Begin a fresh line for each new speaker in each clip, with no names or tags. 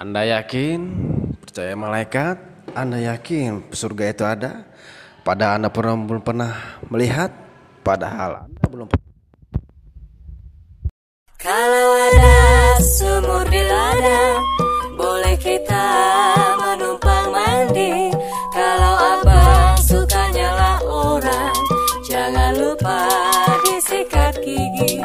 Anda yakin percaya malaikat? Anda yakin surga itu ada? Pada Anda pernah belum pernah melihat? Padahal Anda belum pernah.
Kalau ada sumur di ladang, boleh kita menumpang mandi. Kalau abang suka nyala orang, jangan lupa disikat gigi.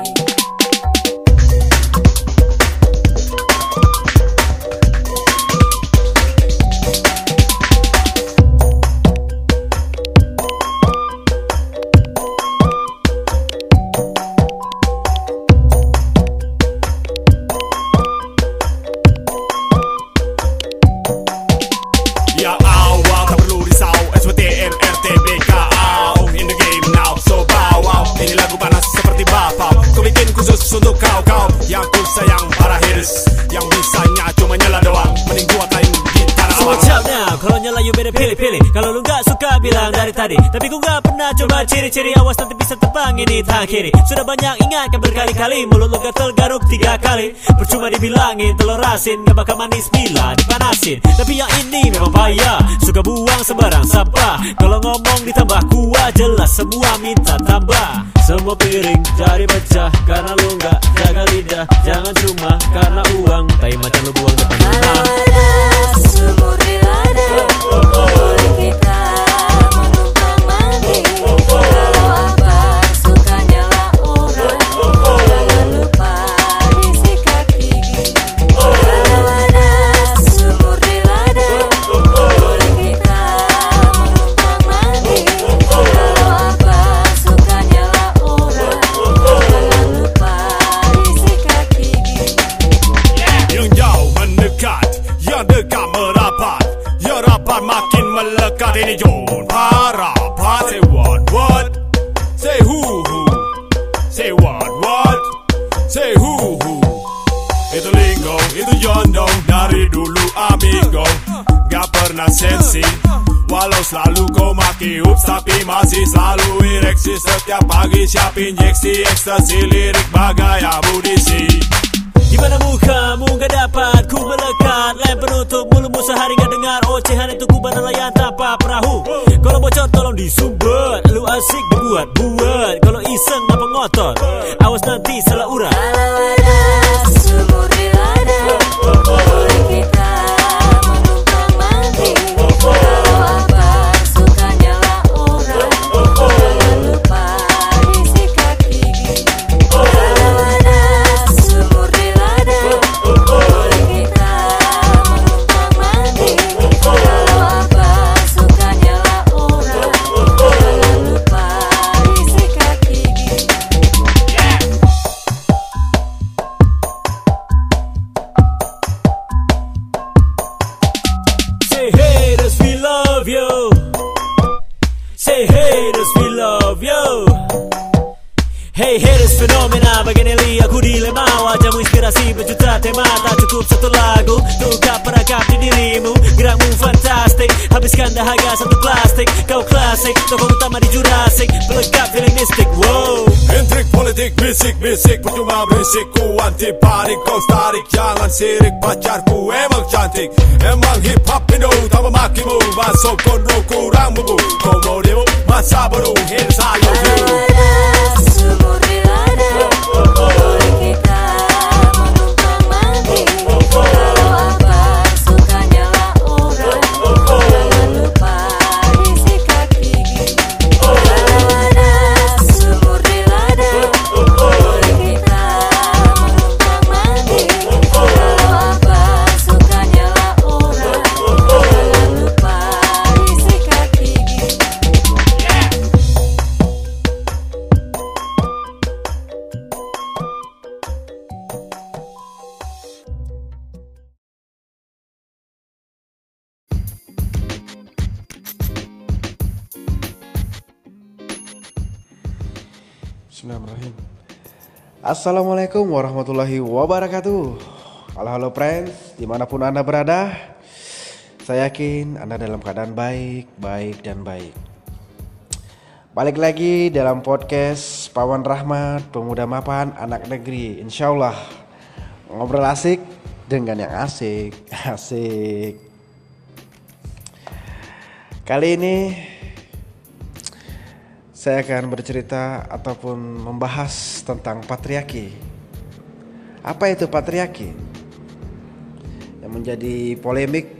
Pilih-pilih. Kalau lu gak suka bilang dari tadi. Tapi ku gak pernah coba ciri-ciri Awas nanti bisa terbang ini tangan kiri. Sudah banyak ingatkan berkali-kali Mulut lu gatel garuk tiga kali. Percuma dibilangin telur asin Gak bakal manis bila dipanasin. Tapi yang ini memang payah Suka buang sembarang sampah. Kalau ngomong ditambah kuah Jelas semua minta tambah. Semua piring jadi pecah Karena lu gak jaga lidah. Jangan cuma karena uang Tapi macam lu buang depan
dulu amigo Gak pernah sensi Walau selalu kau maki ups Tapi masih selalu ereksi Setiap pagi siap injeksi Ekstasi lirik bagai amunisi
Di mana mukamu gak dapat ku melekat Lem penutup mulutmu sehari gak dengar Ocehan itu kubah nelayan tanpa perahu. Kalau bocor tolong disumbat Lu asik dibuat-buat Kalau iseng apa ngotot? Awas nanti salah urat
Kalau ada sumur
Hey haters fenomena Bagian Eli aku dilema Wajahmu inspirasi berjuta tema Tak cukup satu lagu. Tukar perangkap di dirimu Gerakmu fantastik. Habiskan dahaga satu plastik Kau klasik. Tokoh utama di Jurassic Pelengkap feeling mystic Wow.
Intrik politik bisik-bisik Percuma berisik Ku anti panik Kau Jangan sirik. Pacarku emang cantik. Emang hip hop Indo Tak memakimu. Masuk konro kurang bubu. Kau mau demo Masa baru Here's
Bismillahirrahmanirrahim. Assalamualaikum warahmatullahi wabarakatuh. Halo halo friends, di mana pun anda berada, saya yakin anda dalam keadaan baik, baik dan baik. Balik lagi dalam podcast Pawan Rahmat, Pemuda Mapan, Anak Negeri. Insya Allah ngobrol asik, dengan yang asik, asik. Kali ini saya akan bercerita ataupun membahas tentang patriarki. Apa itu patriarki? Yang menjadi polemik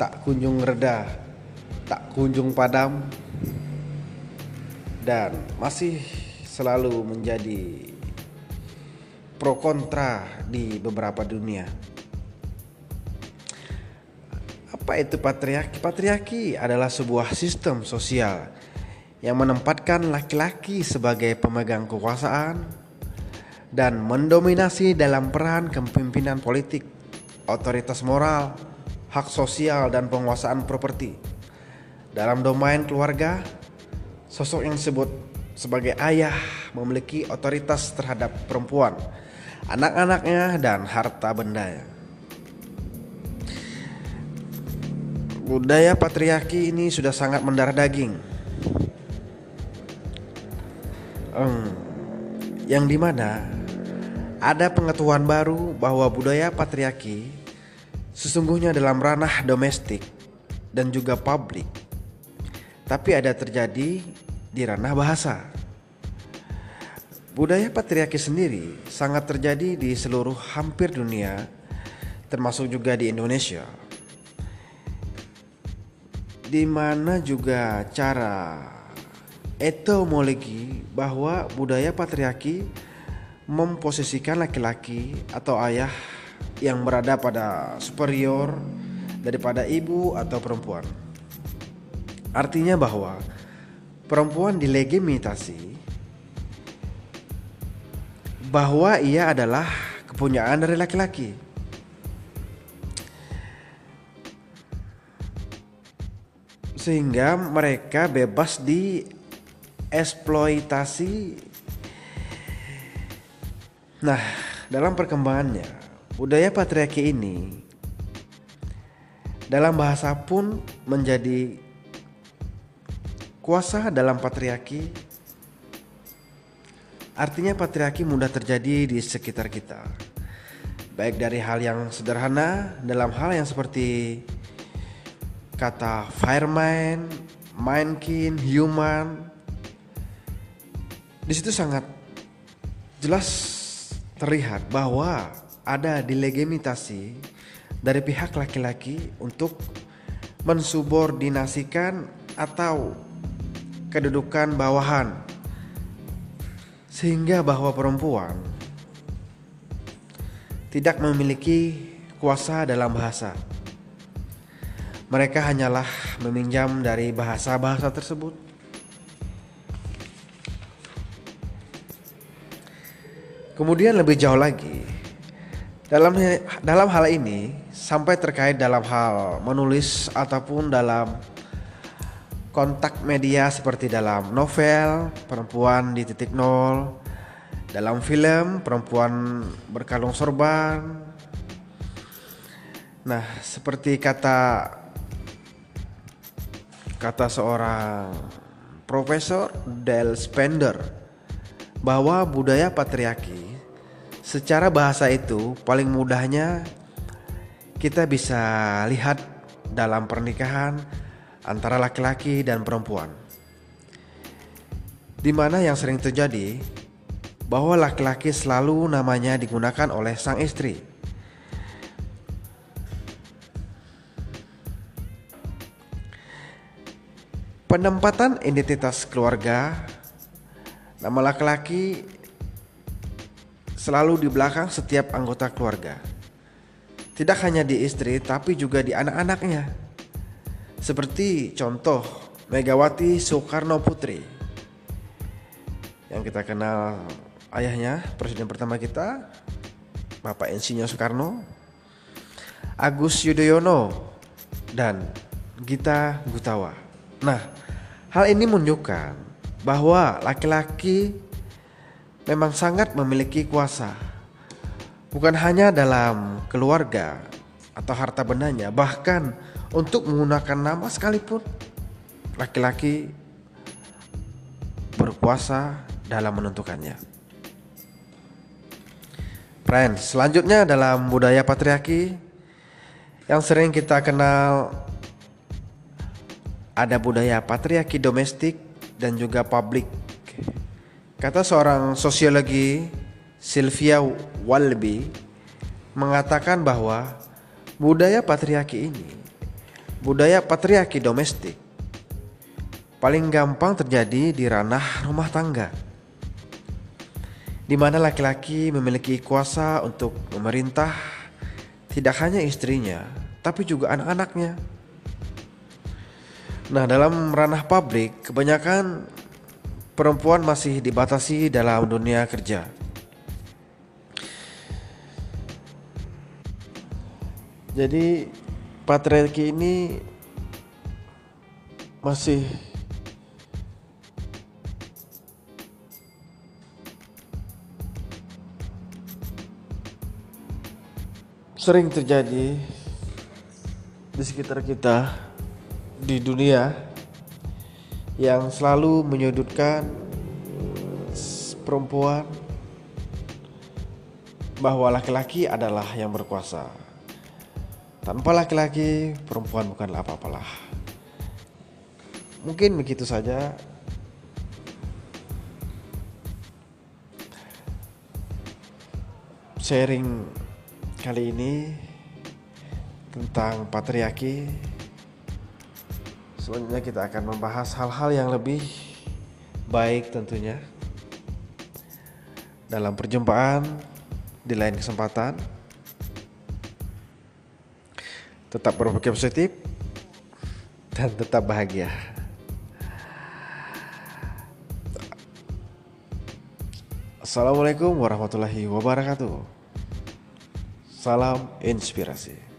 tak kunjung reda, tak kunjung padam dan masih selalu menjadi pro kontra di beberapa dunia. Apa itu patriarki? Patriarki adalah sebuah sistem sosial yang menempatkan laki-laki sebagai pemegang kekuasaan dan mendominasi dalam peran kepemimpinan politik, otoritas moral, hak sosial dan penguasaan properti. Dalam domain keluarga, sosok yang disebut sebagai ayah memiliki otoritas terhadap perempuan, anak-anaknya dan harta bendanya. Budaya patriarki ini sudah sangat mendarah daging. Hmm, yang di mana ada pengetahuan baru bahwa budaya patriarki sesungguhnya dalam ranah domestik dan juga publik, tapi ada terjadi di ranah bahasa. Budaya patriarki sendiri sangat terjadi di seluruh hampir dunia, termasuk juga di Indonesia. Di mana juga cara etimologi bahwa budaya patriarki memposisikan laki-laki atau ayah yang berada pada superior daripada ibu atau perempuan. Artinya bahwa perempuan dilegitimasi bahwa ia adalah kepunyaan dari laki-laki. Sehingga mereka bebas dieksploitasi. Nah, dalam perkembangannya, budaya patriarki ini dalam bahasa pun menjadi kuasa dalam patriarki artinya patriarki mudah terjadi di sekitar kita baik dari hal yang sederhana dalam hal yang seperti kata fireman, mankin, human di situ sangat jelas terlihat bahwa ada dilegitimasi dari pihak laki-laki untuk mensubordinasikan atau kedudukan bawahan sehingga bahwa perempuan tidak memiliki kuasa dalam bahasa. Mereka hanyalah meminjam dari bahasa-bahasa tersebut. Kemudian lebih jauh lagi, dalam dalam hal ini sampai terkait dalam hal menulis ataupun dalam kontak media seperti dalam novel perempuan di titik nol, dalam film perempuan berkalung sorban. Nah, seperti kata kata seorang profesor Del Spender bahwa budaya patriarki secara bahasa itu paling mudahnya kita bisa lihat dalam pernikahan antara laki-laki dan perempuan. Di mana yang sering terjadi bahwa laki-laki selalu namanya digunakan oleh sang istri. Penempatan identitas keluarga nama laki-laki selalu di belakang setiap anggota keluarga. Tidak hanya di istri tapi juga di anak-anaknya. Seperti contoh Megawati Soekarno Putri yang kita kenal ayahnya presiden pertama kita Bapak Insinyur Soekarno, Agus Yudhoyono dan Gita Gutawa. Nah, hal ini menunjukkan bahwa laki-laki memang sangat memiliki kuasa. Bukan hanya dalam keluarga atau harta bendanya, bahkan untuk menggunakan nama sekalipun laki-laki berkuasa dalam menentukannya. Friends, selanjutnya dalam budaya patriarki yang sering kita kenal ada budaya patriarki domestik dan juga publik. Kata seorang sosiologi Sylvia Walby mengatakan bahwa budaya patriarki ini, budaya patriarki domestik paling gampang terjadi di ranah rumah tangga di mana laki-laki memiliki kuasa untuk memerintah tidak hanya istrinya, tapi juga anak-anaknya. Nah, dalam ranah publik, kebanyakan perempuan masih dibatasi dalam dunia kerja. Jadi, patriarki ini masih sering terjadi di sekitar kita di dunia yang selalu menyudutkan perempuan bahwa laki-laki adalah yang berkuasa. Tanpa laki-laki, perempuan bukanlah apa-apalah. Mungkin begitu saja. Sharing kali ini tentang patriarki. Selanjutnya kita akan membahas hal-hal yang lebih baik tentunya. Dalam perjumpaan di lain kesempatan. Tetap berpikir positif dan tetap bahagia. Assalamualaikum warahmatullahi wabarakatuh. Salam inspirasi.